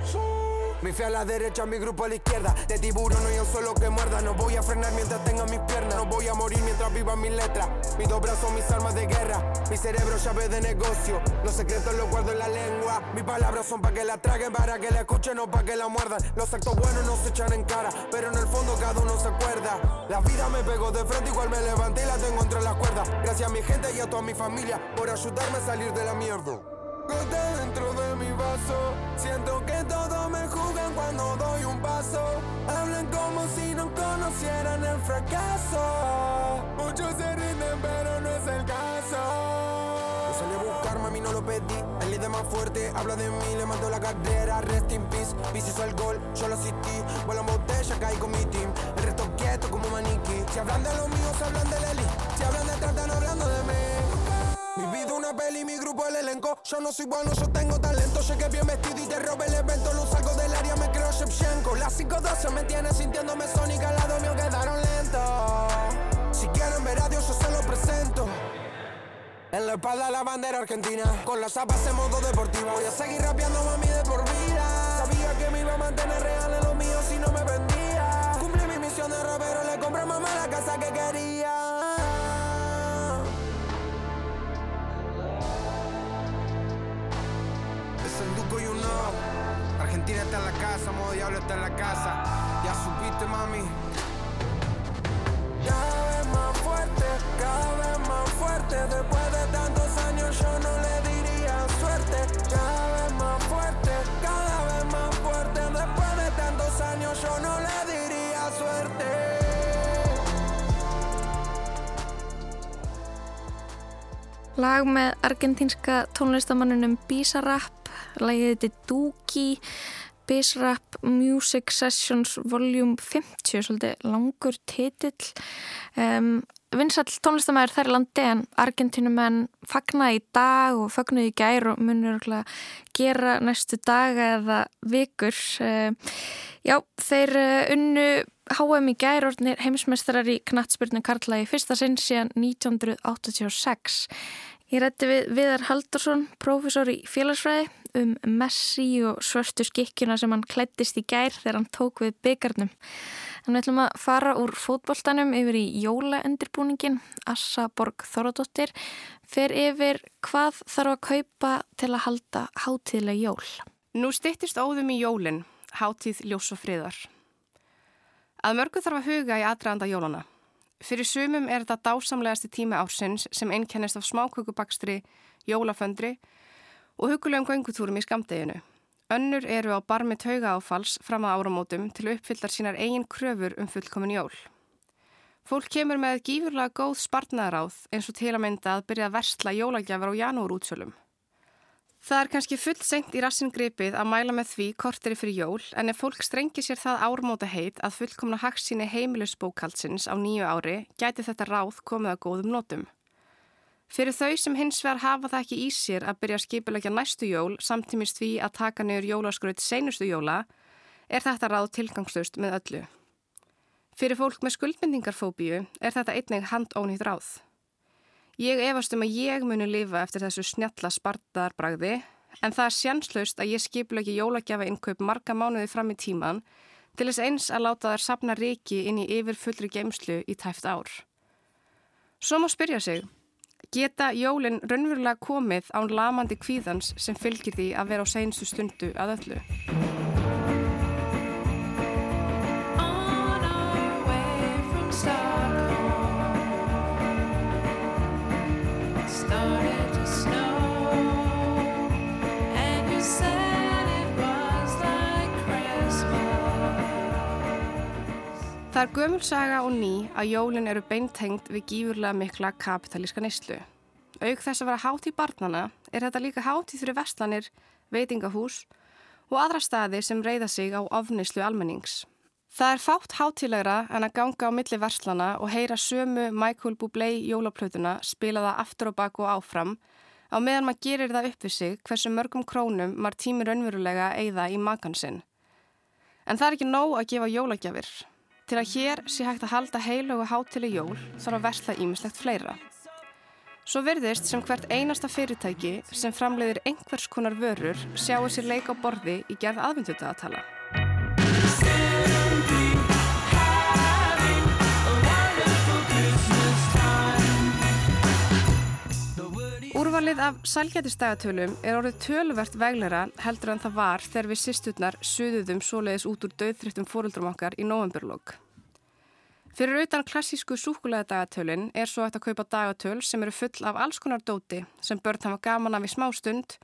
Mi fe a la derecha, mi grupo a la izquierda. De tiburón no hay un solo que muerda. No voy a frenar mientras tenga mis piernas. No voy a morir mientras viva mis letras. Mis dos brazos, mis armas de guerra. Mi cerebro, llave de negocio. Los secretos los guardo en la lengua. Mis palabras son para que la traguen, para que la escuchen o para que la muerdan. Los actos buenos no se echan en cara, pero en el fondo cada uno se acuerda. La vida me pegó de frente, igual me levanté y la tengo entre las cuerdas. Gracias a mi gente y a toda mi familia por ayudarme a salir de la mierda. Dentro de mi vaso. Siento que todos me juzgan cuando doy un paso. Hablan como si no conocieran el fracaso. Muchos se rinden, pero no es el caso. Salí a buscar, mami, no lo pedí. El líder más fuerte habla de mí, le mando la carrera. Rest in peace, hizo el gol, yo lo asistí. Vuelo en botella, caí con mi team. El resto quieto como maniquí. Si hablan de los míos, hablan de Leli. Si hablan de mí. Mi grupo el elenco. Yo no soy bueno, yo tengo talento. Llegué bien vestido y te robo el evento. Lo salgo del área, me creo Shevchenko. Las 512 me tiene sintiéndome sónica. Al lado mío quedaron lentos. Si quieren ver a Dios, yo se lo presento. En la espalda la bandera argentina. Con las zapas en modo deportivo. Voy a seguir rapeando mami de por vida. Sabía que me iba a mantener real en lo mío si no me vendía. Cumplí mi misión de rapero, le compré mamá la casa que quería. Argentina está en la casa, modo diablo está en la casa. Ya supiste, mami. Cada vez más fuerte, cada vez más fuerte. Después de tantos años yo no le diría suerte. Cada vez más fuerte, cada vez más fuerte. Después de tantos años yo no le diría Lag með argentínska tónlistamannunum Bizarrap lagið þetta Dookie Bizrap Music Sessions Volume 50, svolítið langur titill. Um, Vinsall tónlistamæður þær landi en Argentínumenn fagnaði í dag og fagnuði í gær og munur gera næstu daga eða vikur. Uh, já, þeir uh, unnu HM í gær orðinir heimismestrar í knatsbyrnu Karla í fyrsta sinn síðan 1986. Ég rætti við Viðar Haldursson, prófessor í félagsfræði um Messi og svörstu skikkjuna sem hann klættist í gær þegar hann tók við byggarnum. Við ætlum að fara úr fótbolltanum yfir í jólaendirbúningin. Assa Borg Þorradóttir fer yfir hvað þarf að kaupa til að halda hátíðlega jól. Nú stittist óðum í jólinn, hátíð ljós og friðar. Að mörgu þarf að huga í aðræðanda jólana. Fyrir sumum er þetta dásamlegasti tími ársins sem einkennist af smákökubakstri, jólaföndri og hugulegum göngutúrum í skamdeginu. Önnur eru á barmi tauga áfals fram að áramótum til uppfyllar sínar eigin kröfur um fullkomin jól. Fólk kemur með gífurlega góð spartnaðaráð eins og til að mynda að byrja að versla jólagjafar á janúr útsölum. Það er kannski full senkt í rassin gripið að mæla með því korteri fyrir jól en ef fólk strengir sér það ármóta heit að fullkomna haksíni heimilusbókaldsins á nýju ári gæti þetta ráð komið að góðum nótum. Fyrir þau sem hins vegar hafa það ekki í sér að byrja að skipilegja næstu jól samtímist því að taka niður jólaskröð seinustu jóla er þetta ráð tilgangslust með öllu. Fyrir fólk með skuldmyndingarfóbíu er þetta einnig handónýtt ráð. Ég efast um að ég muni lifa eftir þessu snjalla spartarbragði en það er sjanslaust að ég skipla ekki jólagjafa innkaup marga mánuði fram í tíman til þess eins að láta þær sapna reiki inn í yfir fullri geimslu í tæft ár. Svo má spyrja sig, geta jólinn raunverulega komið án lamandi kvíðans sem fylgir því að vera á seinstu stundu að öllu? Það er gömulsaga og ný að jólinn eru beintengt við gífurlega mikla kapitalíska neyslu. Auk þess að vera hátt í barnana er þetta líka hátt í þurri vestlanir, veitingahús og aðra staði sem reyða sig á ofnislu almennings. Það er fátt hátilegra en að ganga á milli verslana og heyra sömu Michael Bublé jólaplötuna spilaða aftur og bak og áfram á meðan maður gerir það upp við sig hversu mörgum krónum maður tímir önverulega eigða í makansinn. En það er ekki nóg að gefa jólagjafir. Til að hér sé hægt að halda heilögu hátileg jól þarf að versla ímislegt fleira. Svo verðist sem hvert einasta fyrirtæki sem framleiðir einhvers konar vörur sjáu sér leika á borði í gerð aðvindutagatala. Úrvalið af sælgætistægatölum er orðið töluvert veglera heldur en það var þegar við sýstutnar suðuðum svoleiðis út úr döðþryttum fóröldrum okkar í novemberlokk. Fyrir auðan klassísku súkulega dagatölin er svo eftir að kaupa dagatöl sem eru full af alls konar dóti sem börn hafa gaman af í smá stund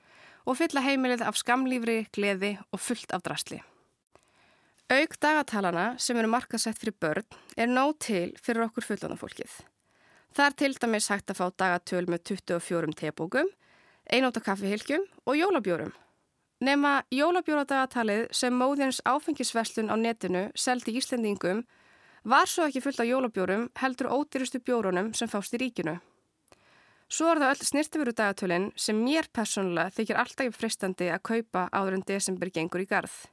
og fylla heimilið af skamlífri, gleði og fullt af drasli. Auk dagatalana sem eru markasett fyrir börn er nóg til fyrir okkur fullanafólkið. Það er til dæmis hægt að fá dagatöl með 24 tebókum, einóta kaffihilgjum og jólabjórum. Nefna jólabjóradagatalið sem móðins áfengisverslun á netinu seldi Íslendingum var svo ekki fullt af jólabjórum heldur ódýrustu bjórunum sem fást í ríkinu. Svo er það öll snirtifuru dagatölinn sem mér personlega þykir alltaf fristandi að kaupa áður en desember gengur í garð.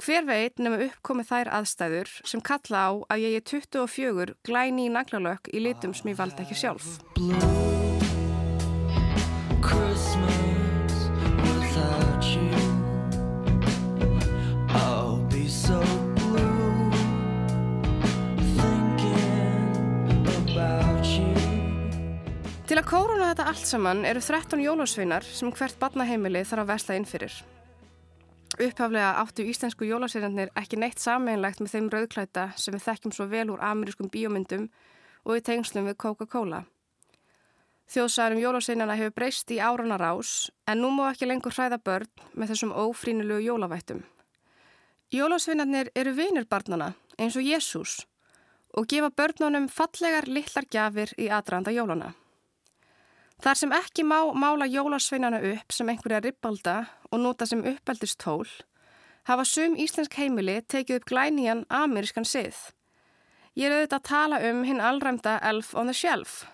Hver veit nefnum uppkomið þær aðstæður sem kalla á að ég er 24 glæni í naglalökk í litum sem ég valda ekki sjálf. Til að kóruna þetta allt saman eru 13 jólasveinar sem hvert badnaheimili þarf að vesla inn fyrir. Upphaflega áttu íslensku jólasveinarnir ekki neitt sameinlegt með þeim rauðklæta sem við þekkjum svo vel úr amerískum bíomundum og í tengslum við Coca-Cola. Þjóðsærum jólasveinarna hefur breyst í áranar ás en nú má ekki lengur hræða börn með þessum ófrínulegu jólavættum. Jólasveinarnir eru vinir barnana eins og Jésús og gefa börnunum fallegar litlar gjafir í aðranda jólana. Þar sem ekki má mála jólasveinana upp sem einhverja ribbalda og nota sem uppeldistól, hafa sum íslensk heimili tekið upp glænían amerískan sið. Ég er auðvitað að tala um hinn allræmda Elf on the Shelf.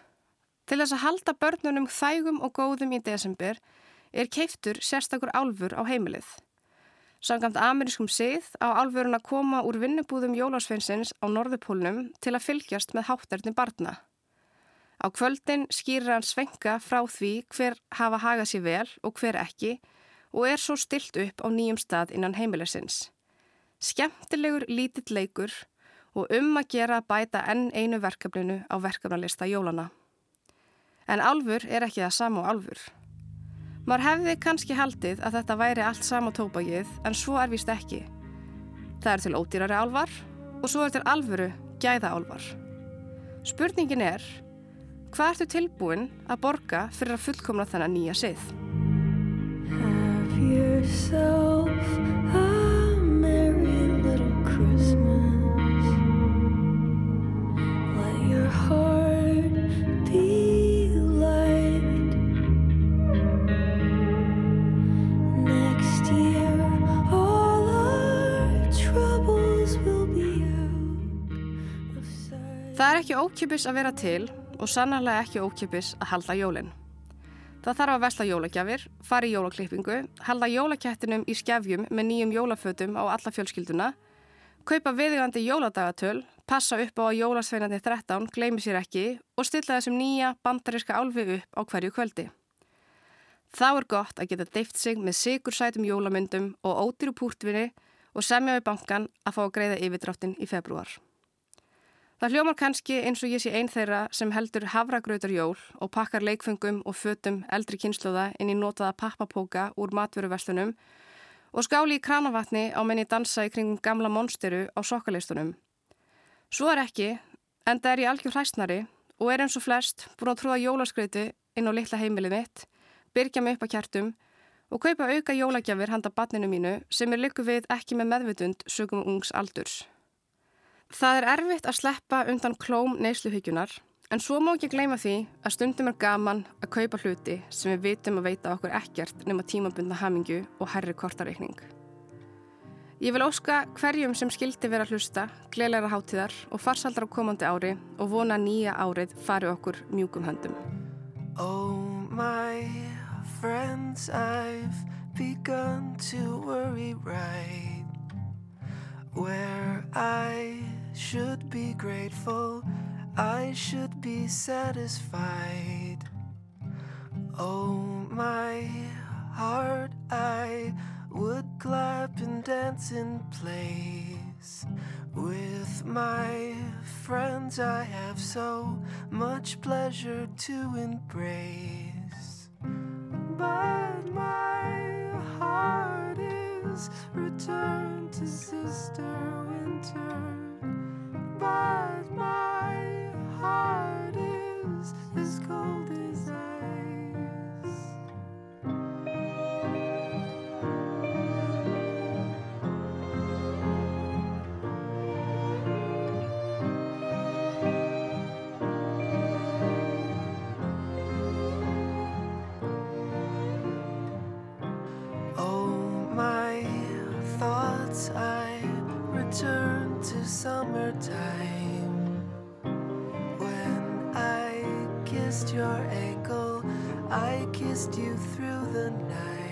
Til þess að halda börnunum þægum og góðum í desember er keiftur sérstakur álfur á heimilið. Samkvæmt amerískum sið á álfurinn að koma úr vinnubúðum Jólasveinsins á Norðupólnum til að fylgjast með hátterni barna. Á kvöldin skýrir hann svenka frá því hver hafa hagað sér vel og hver ekki og er svo stilt upp á nýjum stað innan heimilisins. Skemmtilegur lítill leikur og um að gera að bæta enn einu verkefninu á verkefnalista jólana. En alfur er ekki það sama á alfur. Mar hefði kannski haldið að þetta væri allt sama tópagið en svo er vist ekki. Það er til ódýrari alvar og svo er til alfuru gæða alvar. Spurningin er, hvað ertu tilbúin að borga fyrir að fullkomna þennan nýja sið? Það er ekki ókjöpis að vera til og sannarlega ekki ókjöpis að halda jólinn. Það þarf að vesla jólagjafir, fara í jólaklippingu, halda jólakettinum í skefjum með nýjum jólafötum á alla fjölskylduna, kaupa viðigandi jóladagatöl, passa upp á að jólasveinandi 13 gleymi sér ekki og stilla þessum nýja bandariska álfi upp á hverju kvöldi. Þá er gott að geta deift sig með sigursætum jólamyndum og ódýru púrtvinni og semja við bankan að fá að greiða yfirdráttin í februar. Það hljómar kannski eins og ég sé einn þeirra sem heldur havragrautar jól og pakkar leikfengum og fötum eldri kynsluða inn í notaða pappapóka úr matveruverslunum og skáli í kranavatni á menni dansa í kringum gamla monsteru á sokkalistunum. Svo er ekki, en það er ég algjör hræstnari og er eins og flest búin að trúða jólaskreiti inn á litla heimilið mitt, byrja mig upp að kjartum og kaupa auka jólagjafir handa batninu mínu sem er lyku við ekki með meðvutund sögum ungs aldurs. Það er erfitt að sleppa undan klóm neysluhyggjunar en svo má ekki gleyma því að stundum er gaman að kaupa hluti sem við vitum að veita okkur ekkert nema tímabundna hamingju og herri kortareikning. Ég vil óska hverjum sem skildi vera hlusta, gleðleira hátíðar og farsaldar á komandi ári og vona nýja árið fari okkur mjúkum höndum. Oh my friends I've begun to worry right Where I should be grateful, I should be satisfied. Oh, my heart, I would clap and dance in place. With my friends, I have so much pleasure to embrace. But my heart is returned to Sister Winter. But my heart is as cold as ice. Oh, my thoughts, I return to summertime. When I kissed your ankle, I kissed you through the night.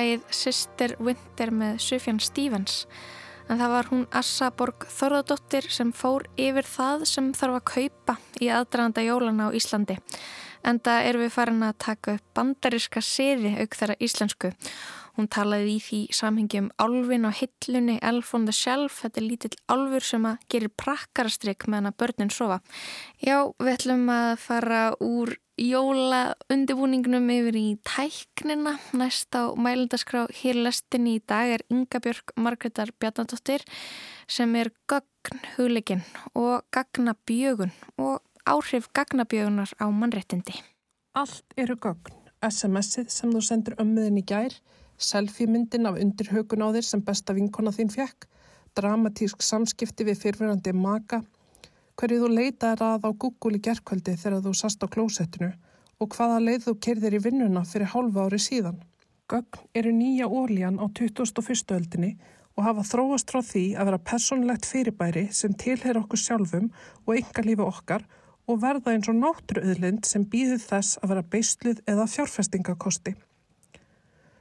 Lagið Sister Winter með Sufjan Stevens. En það var hún Assa Borg Þorðardóttir sem fór yfir það sem þarf að kaupa í aðdraganda jólana á Íslandi. Enda erum við farin að taka upp bandariska siði auk þeirra íslensku. Hún talaði í því samhengi um álfin á hillunni Elf on the Shelf. Þetta er lítill álfur sem að gerir prakkarastrygg meðan að börnin sofa. Já, við ætlum að fara úr jóla undibúningnum yfir í tæknina. Næst á mælundaskrá hér lestinni í dag er Inga Björg Margreðar Bjarnadóttir sem er gagn hugleikin og gagnabjögun og áhrif gagnabjögunar á mannrettindi. Allt eru gagn. SMS-ið sem þú sendur ömmuðin í gær, selfie-myndin af undirhaugun á þér sem besta vinkona þín fjekk, dramatísk samskipti við fyrfirandi maka, hverju þú leitaði að á Google í gerðkvöldi þegar þú sast á klósettinu og hvaða leið þú kerðir í vinnuna fyrir hálfa ári síðan. Gögn eru nýja ólíjan á 2001. öldinni og hafa þróast frá því að vera personlegt fyrirbæri sem tilher okkur sjálfum og enga lífi okkar og verða eins og náttúruauðlind sem býður þess að vera beisluð eða fjárfestingakosti.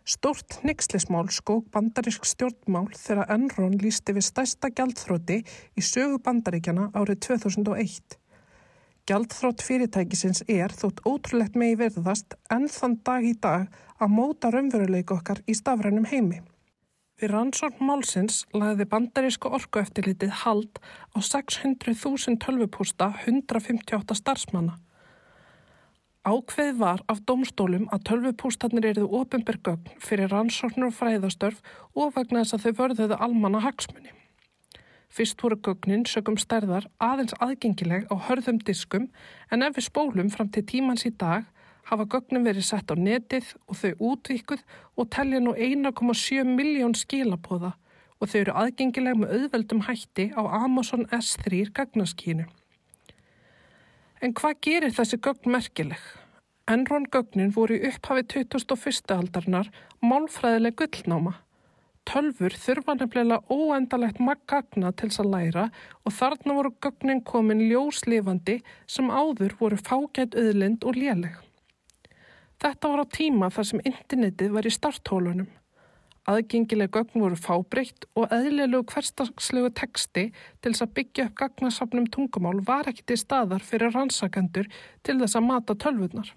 Stort nixlismál skók bandarísk stjórnmál þegar Enron lísti við stærsta gjaldþróti í sögu bandaríkjana árið 2001. Gjaldþrótt fyrirtækisins er þótt ótrúlegt megi verðast enn þann dag í dag að móta raunveruleik okkar í stafrænum heimi. Við rannsórn málsins lagði bandarísku orkueftilitið hald á 600.000 tölvupústa 158 starfsmanna. Ákveð var af domstólum að tölvupústanir eruðu ofinbergögn fyrir rannsórnur og fræðastörf og vegna þess að þau vörðuðu almanna hagsmunni. Fyrst voru gögnin sögum stærðar aðeins aðgengileg á hörðum diskum en ef við spólum fram til tímans í dag hafa gögnum verið sett á netið og þau útvíkuð og telja nú 1,7 miljón skilabóða og þau eru aðgengileg með auðveldum hætti á Amazon S3 gagnaskínu. En hvað gerir þessi gögn merkileg? Enron gögnin voru í upphafi 2001. aldarnar málfræðileg gullnáma. Tölfur þurfa nefnilega óendalegt maggagna til þess að læra og þarna voru gögnin komin ljóslifandi sem áður voru fágætt auðlind og léleg. Þetta var á tíma þar sem internetið var í starthólunum. Aðgengileg gögn voru fábreytt og eðlilegu hverstagslegu teksti til þess að byggja upp gagnasafnum tungumál var ekki til staðar fyrir rannsakendur til þess að mata tölvurnar.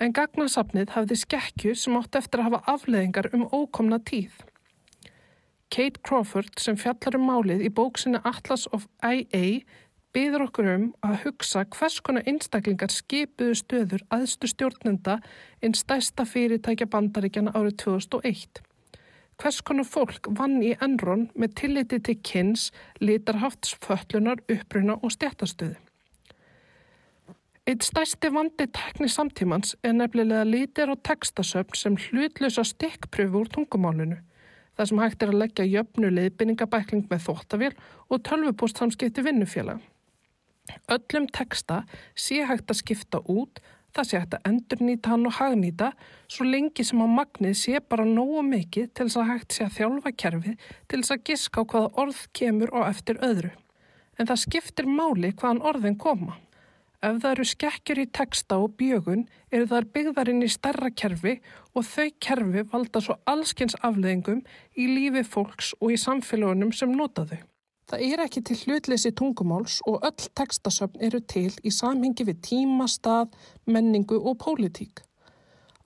En gagnasafnið hafði skekkju sem átt eftir að hafa afleðingar um ókomna tíð. Kate Crawford sem fjallar um málið í bóksinu Atlas of IA byður okkur um að hugsa hvers konar einstaklingar skipuðu stöður aðstu stjórnenda einn stæsta fyrirtækja bandaríkjana árið 2001. Hvers konar fólk vann í Enron með tilliti til kynns, litarhafts, föllunar, uppruna og stjættastöðu. Eitt stæsti vandi tekni samtímans er nefnilega litir og tekstasöfn sem hlutlösa stikkpröfu úr tungumálunu. Það sem hægt er að leggja jöfnu leiðbynningabækling með þóttavél og tölvupóst samskipti vinnufélag. Öllum teksta sé hægt að skipta út, það sé hægt að endurnýta hann og hagnýta svo lengi sem á magnið sé bara nógu mikið til þess að hægt sé að þjálfa kerfið til þess að giska á hvaða orð kemur og eftir öðru. En það skiptir máli hvaðan orðin koma. Ef það eru skekkjur í teksta og bjögun eru þar byggðarinn í starra kerfi og þau kerfi valda svo allskins afleðingum í lífi fólks og í samfélagunum sem nota þau. Það er ekki til hlutleysi tungumáls og öll tekstasöfn eru til í samhengi við tíma, stað, menningu og pólitík.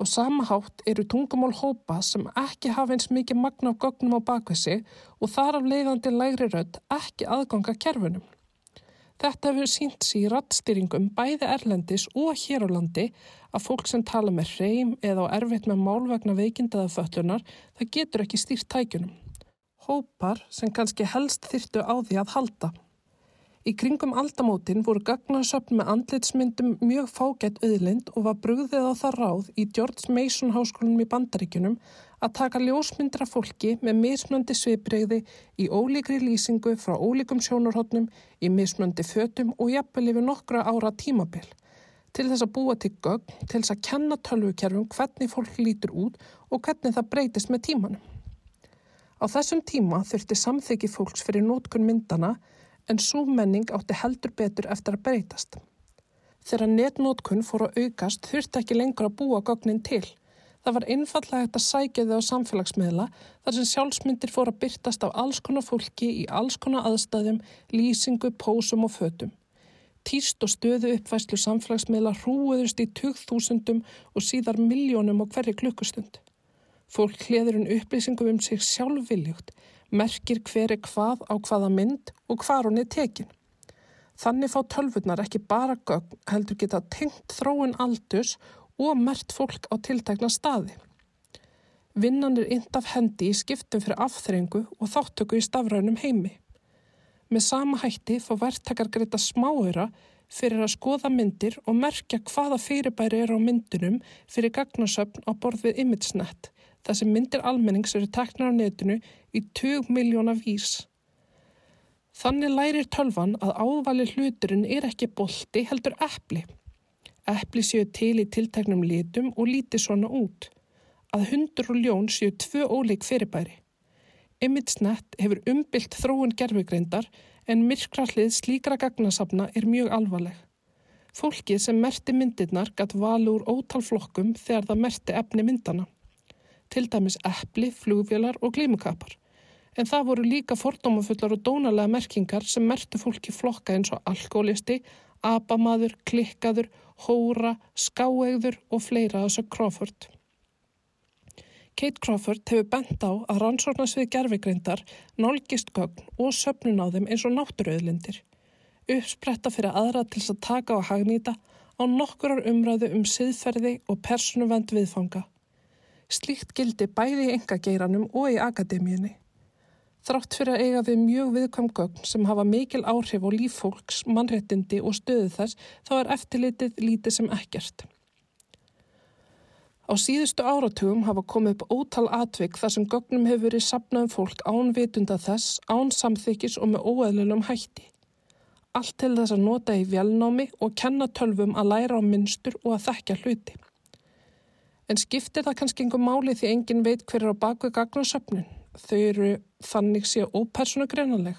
Og sama hátt eru tungumál hópa sem ekki hafa eins mikið magna á gögnum á bakvessi og þar af leiðandi lægri rödd ekki aðganga kerfunum. Þetta hefur sínt sér í rattstýringum bæði erlendis og hér á landi að fólk sem tala með hreim eða á erfitt með málvegna veikindaða föllunar það getur ekki stýrt tækjunum hópar sem kannski helst þyrtu á því að halda. Í kringum aldamótin voru gagnasöfn með andlitsmyndum mjög fágætt auðlind og var brugðið á það ráð í George Mason háskólanum í Bandaríkunum að taka ljósmyndra fólki með mismöndi svipregði í ólíkri lýsingu frá ólíkum sjónarhóttnum í mismöndi fötum og jafnvel yfir nokkra ára tímabil til þess að búa til gögn, til þess að kenna tölvukerfum hvernig fólk lítur út og hvernig það breytist með tímanum. Á þessum tíma þurfti samþyggi fólks fyrir nótkun myndana en svo menning átti heldur betur eftir að breytast. Þegar netnótkun fór að aukast þurfti ekki lengur að búa gögnin til. Það var einfallega hægt að sækja þau á samfélagsmiðla þar sem sjálfsmyndir fór að byrtast af alls konar fólki í alls konar aðstæðum, lýsingu, pósum og fötum. Týst og stöðu uppvæslu samfélagsmiðla hrúuðust í 20.000 og síðar miljónum á hverju klukkustund. Fólk hliður um upplýsingum um sig sjálfviljugt, merkir hver er hvað á hvaða mynd og hvar hún er tekin. Þannig fá tölvurnar ekki bara gögn heldur geta tengt þróun aldurs og mert fólk á tiltækna staði. Vinnan er ind af hendi í skiptum fyrir afþrengu og þáttöku í stafrænum heimi. Með sama hætti fá verktakar greita smáöra fyrir að skoða myndir og merkja hvaða fyrirbæri er á myndunum fyrir gagnasöfn á borð við ImageNet, þar sem myndir almennings eru teknar á netinu í 20 miljóna vís. Þannig lærir tölvan að ávali hluturinn er ekki bolti heldur eppli. Eppli séu til í tilteknum litum og líti svona út. Að hundur og ljón séu tvö óleik fyrirbæri. ImageNet hefur umbylt þróun gerfugreindar en myrkrallið slíkra gagnasafna er mjög alvarleg. Fólkið sem merti myndirnar gatt valu úr ótal flokkum þegar það merti efni myndana. Til dæmis eppli, flugvélar og glímukapar. En það voru líka fordómafullar og dónalega merkingar sem mertu fólki flokka eins og alkoholisti, abamaður, klikkaður, hóra, skáegður og fleira þessu Crawford. Kate Crawford hefur bent á að rannsórnarsvið gerfigreindar, nálgist gögn og söpnun á þeim eins og náttúruauðlindir. Uppspretta fyrir aðra til að taka og hagnýta á nokkurar umræðu um siðferði og personuvend viðfanga. Slíkt gildi bæði í engageiranum og í akademíunni. Þrátt fyrir að eiga við mjög viðkvæm gögn sem hafa mikil áhrif á líffólks, mannrettindi og stöðu þess þá er eftirlitið lítið sem ekkert. Á síðustu áratugum hafa komið upp ótal atvik þar sem gögnum hefur verið sapnað um fólk án vitunda þess, án samþykis og með óeðlunum hætti. Allt til þess að nota í velnámi og kenna tölvum að læra á minnstur og að þekkja hluti. En skiptir það kannski einhver máli því engin veit hver er á bakvið gagnasöpnun? þau eru þannig séu ópersonugreinaleg.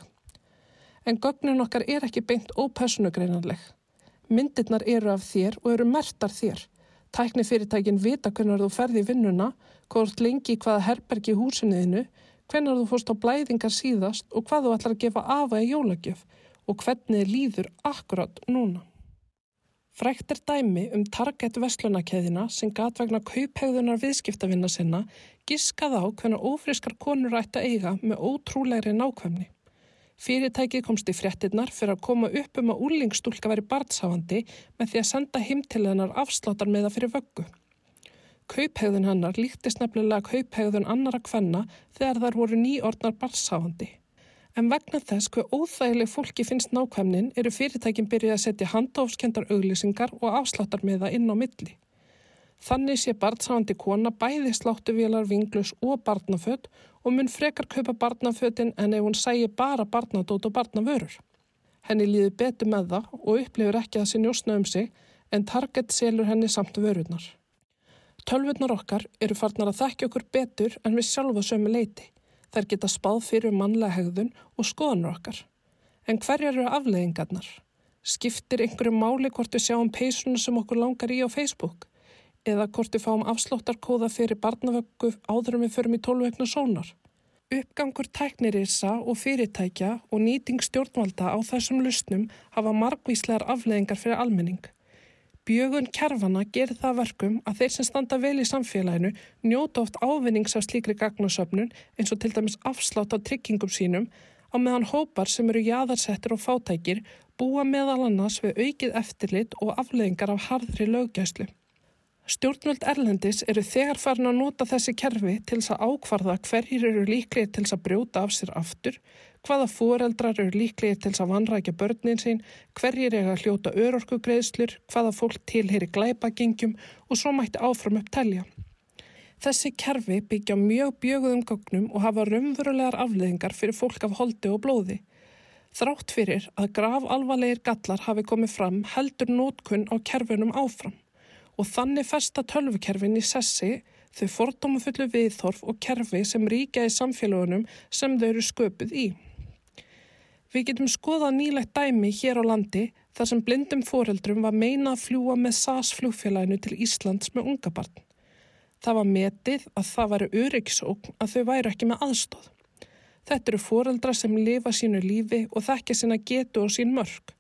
En gögnin okkar er ekki beint ópersonugreinaleg. Myndirnar eru af þér og eru mertar þér. Tækni fyrirtækin vita hvernig þú ferði í vinnuna, hvort lengi hvaða herbergi í húsinniðinu, hvernig þú fórst á blæðingar síðast og hvað þú ætlar að gefa afa í jólagjöf og hvernig líður akkurat núna. Frækt er dæmi um target vestlunarkeðina sem gat vegna kauphegðunar viðskiptavinna sinna giskað á hvernig ófriskar konur ætti að eiga með ótrúlegri nákvæmni. Fyrirtækið komst í fréttinnar fyrir að koma upp um að úrlingstúlka veri barnsáhandi með því að senda heim til hennar afsláttar með það fyrir vöggu. Kauphegðun hennar líktist nefnilega kauphegðun annara kvenna þegar þar voru nýordnar barnsáhandi. En vegna þess hver óþægileg fólki finnst nákvæmnin eru fyrirtækin byrjuð að setja handofskendar auglýsingar og afsláttar með það inn á milli. Þannig sé barnsáandi kona bæði sláttuvélar, vinglus og barnafödd og mun frekar kaupa barnaföddin en ef hún sæi bara barnadót og barnavörur. Henni líði betur með það og upplifur ekki að sé njósna um sig en target selur henni samt vörurnar. Tölvurnar okkar eru farnar að þekkja okkur betur en við sjálfa sömu leiti. Þær geta spáð fyrir mannlega hegðun og skoðanur okkar. En hverjar eru afleðingarnar? Skiptir einhverju máli hvort við sjáum peysuna sem okkur langar í á Facebook? Eða hvort við fáum afslóttarkóða fyrir barnavöggu áðurum við förum í tólvegna sónar? Uppgangur tæknirisa og fyrirtækja og nýting stjórnvalda á þessum lustnum hafa margvíslegar afleðingar fyrir almenning. Bjögun kerfana gerir það verkum að þeir sem standa vel í samfélaginu njóta oft ávinnings af slíkri gagnasöfnun eins og til dæmis afslátt á tryggingum sínum á meðan hópar sem eru jæðarsettir og fátækir búa meðal annars við aukið eftirlit og afleðingar af harðri löggæslu. Stjórnvöld Erlendis eru þegar farin að nota þessi kerfi til þess að ákvarða hverjir eru líklegir til þess að brjóta af sér aftur, hvaða fóreldrar eru líklegir til þess að vanrækja börnin sín, hverjir eru að hljóta örorkugreðslur, hvaða fólk tilheyri glæpagengjum og svo mætti áfram upp telja. Þessi kerfi byggja mjög bjöguðum gögnum og hafa raunverulegar afleðingar fyrir fólk af holdi og blóði. Þrátt fyrir að grav alvarlegir gallar hafi komið fram heldur nótkunn á kerfinum áfram og þannig festa tölvukerfin í sessi þau fordómafullu viðþorf og kerfi sem ríkja í samfélagunum sem þau eru sköpuð í. Við getum skoðað nýlegt dæmi hér á landi þar sem blindum foreldrum var meina að fljúa með SAS flugfélaginu til Íslands með unga barn. Það var metið að það væri öryggisókn að þau væri ekki með aðstóð. Þetta eru foreldra sem lifa sínu lífi og þekkja sína getu og sín mörg.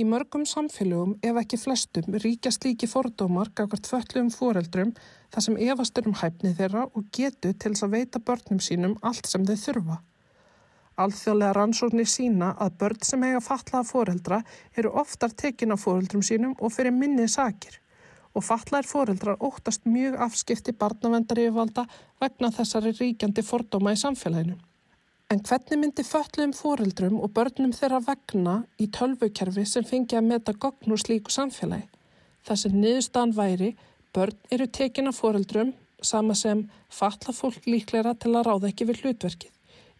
Í mörgum samfélögum, ef ekki flestum, ríkjast líki fordómar gafkvært föllum foreldrum þar sem efastur um hæfni þeirra og getu til þess að veita börnum sínum allt sem þau þurfa. Alþjóðlega rannsóknir sína að börn sem eiga fatlaða foreldra eru oftar tekin af foreldrum sínum og fyrir minnið sakir og fatlaðir foreldrar óttast mjög afskipti barnavendar yfirvalda vegna þessari ríkjandi fordóma í samfélaginu. En hvernig myndi föllum foreldrum og börnum þeirra vegna í tölvukerfi sem fengi að meta gogn úr slíku samfélagi? Sem niðurstaðan væri, börn eru tekin af foreldrum sama sem fatla fólk líklæra til að ráða ekki við hlutverkið.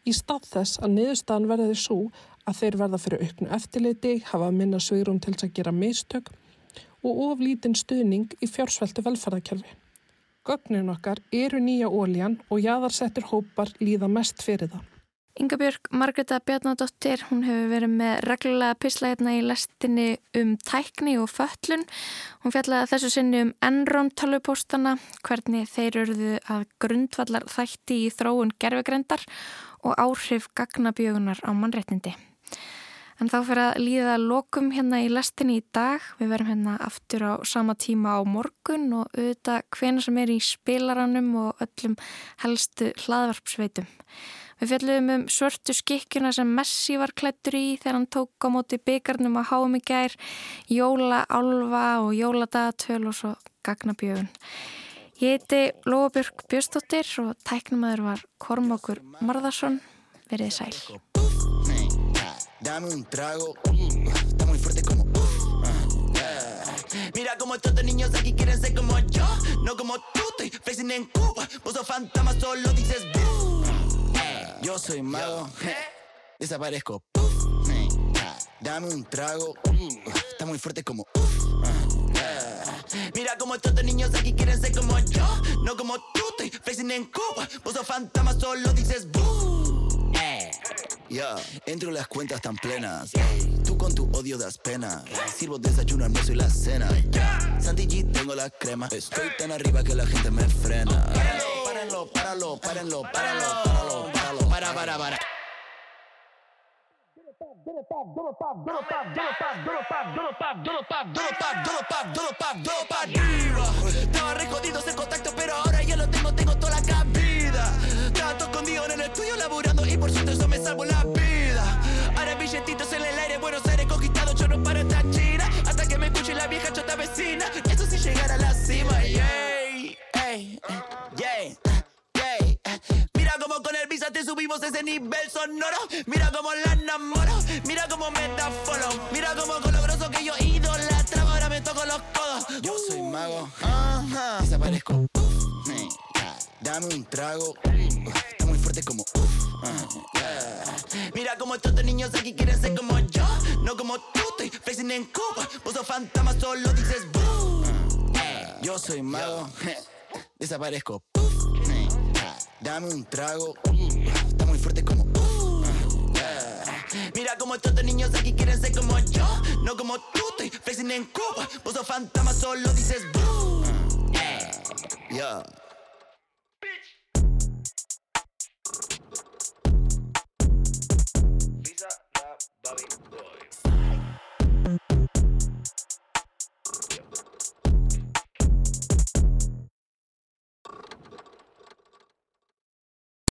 Í stað þess að niðurstaðan verði svo að þeir verða fyrir auknu eftirliti, hafa minna sveirum til að gera mistök og oflítinn stuðning í fjársveltu velferðarkerfi. Gögnin okkar eru nýja óljan og jáðarsettir hópar líða mest fyrir það. Yngabjörg Margreta Bjarnadóttir, hún hefur verið með reglulega pisla hérna í lestinni um tækni og föllun. Hún fjallaði þessu sinni um Enron talupóstana, hvernig þeir eruðu að grundvallar þætti í þróun gerfugrendar og áhrif gagnabjögunar á mannreitnindi. En þá fyrir að líða lokum hérna í lestinni í dag. Við verum hérna aftur á sama tíma á morgun og auðvitað hvena sem er í spilaranum og öllum helstu hlaðvarpsveitum. Við fjalluðum um svörtu skikkjuna sem Messi var klættur í þegar hann tók á móti byggarnum á háum í gær, jóla, álfa og jóladagatöl og svo gagnabjögun. Ég heiti Lóabjörg Björnstóttir og tæknumæður var Kormákur Marðarsson. Verðið sæl. Mira como estos niños aquí quieren ser como yo, no como tú, estoy flexing en Cuba. Vos sos fantasma, solo dices boo. Yo soy mago, desaparezco. Dame un trago, está muy fuerte como Mira como estos niños aquí quieren ser como yo, no como tú, estoy flexing en Cuba. Vos sos fantasma, solo dices boo. Eh. Ya, entro las cuentas tan plenas. Tú con tu odio das pena. Sirvo desayuno, almuerzo y la cena. Santi G, tengo la crema. Estoy tan arriba que la gente me frena. Párenlo, párenlo, párenlo, párenlo, párenlo, párenlo, para, para, para. Estaba recodido el contacto, pero ahora ya lo tengo, tengo toda la cabida. Tanto escondido en el estudio laburando y por cierto eso me salvo la vida. Ahora billetitos en el aire, Buenos Aires conquistado, yo no paro esta china. Hasta que me escuche la vieja chota subimos ese nivel sonoro. Mira como la enamoro. Mira como me da follow. Mira como con lo grosso que yo idolatraba. Ahora me toco los codos. Yo soy mago. Ajá. Desaparezco. Dame un trago. Está muy fuerte como Mira como estos niños aquí quieren ser como yo. No como tú, estoy flexing en Cuba. Vos sos fantasma, solo dices boo. Yo soy mago. <laughs> Desaparezco dame un trago. Uh, está muy fuerte como. Uh, Mira como estos niños aquí quieren ser como yo, no como tú. Estoy flexing en Cuba. Vos sos fantasma, solo dices boo. Yeah.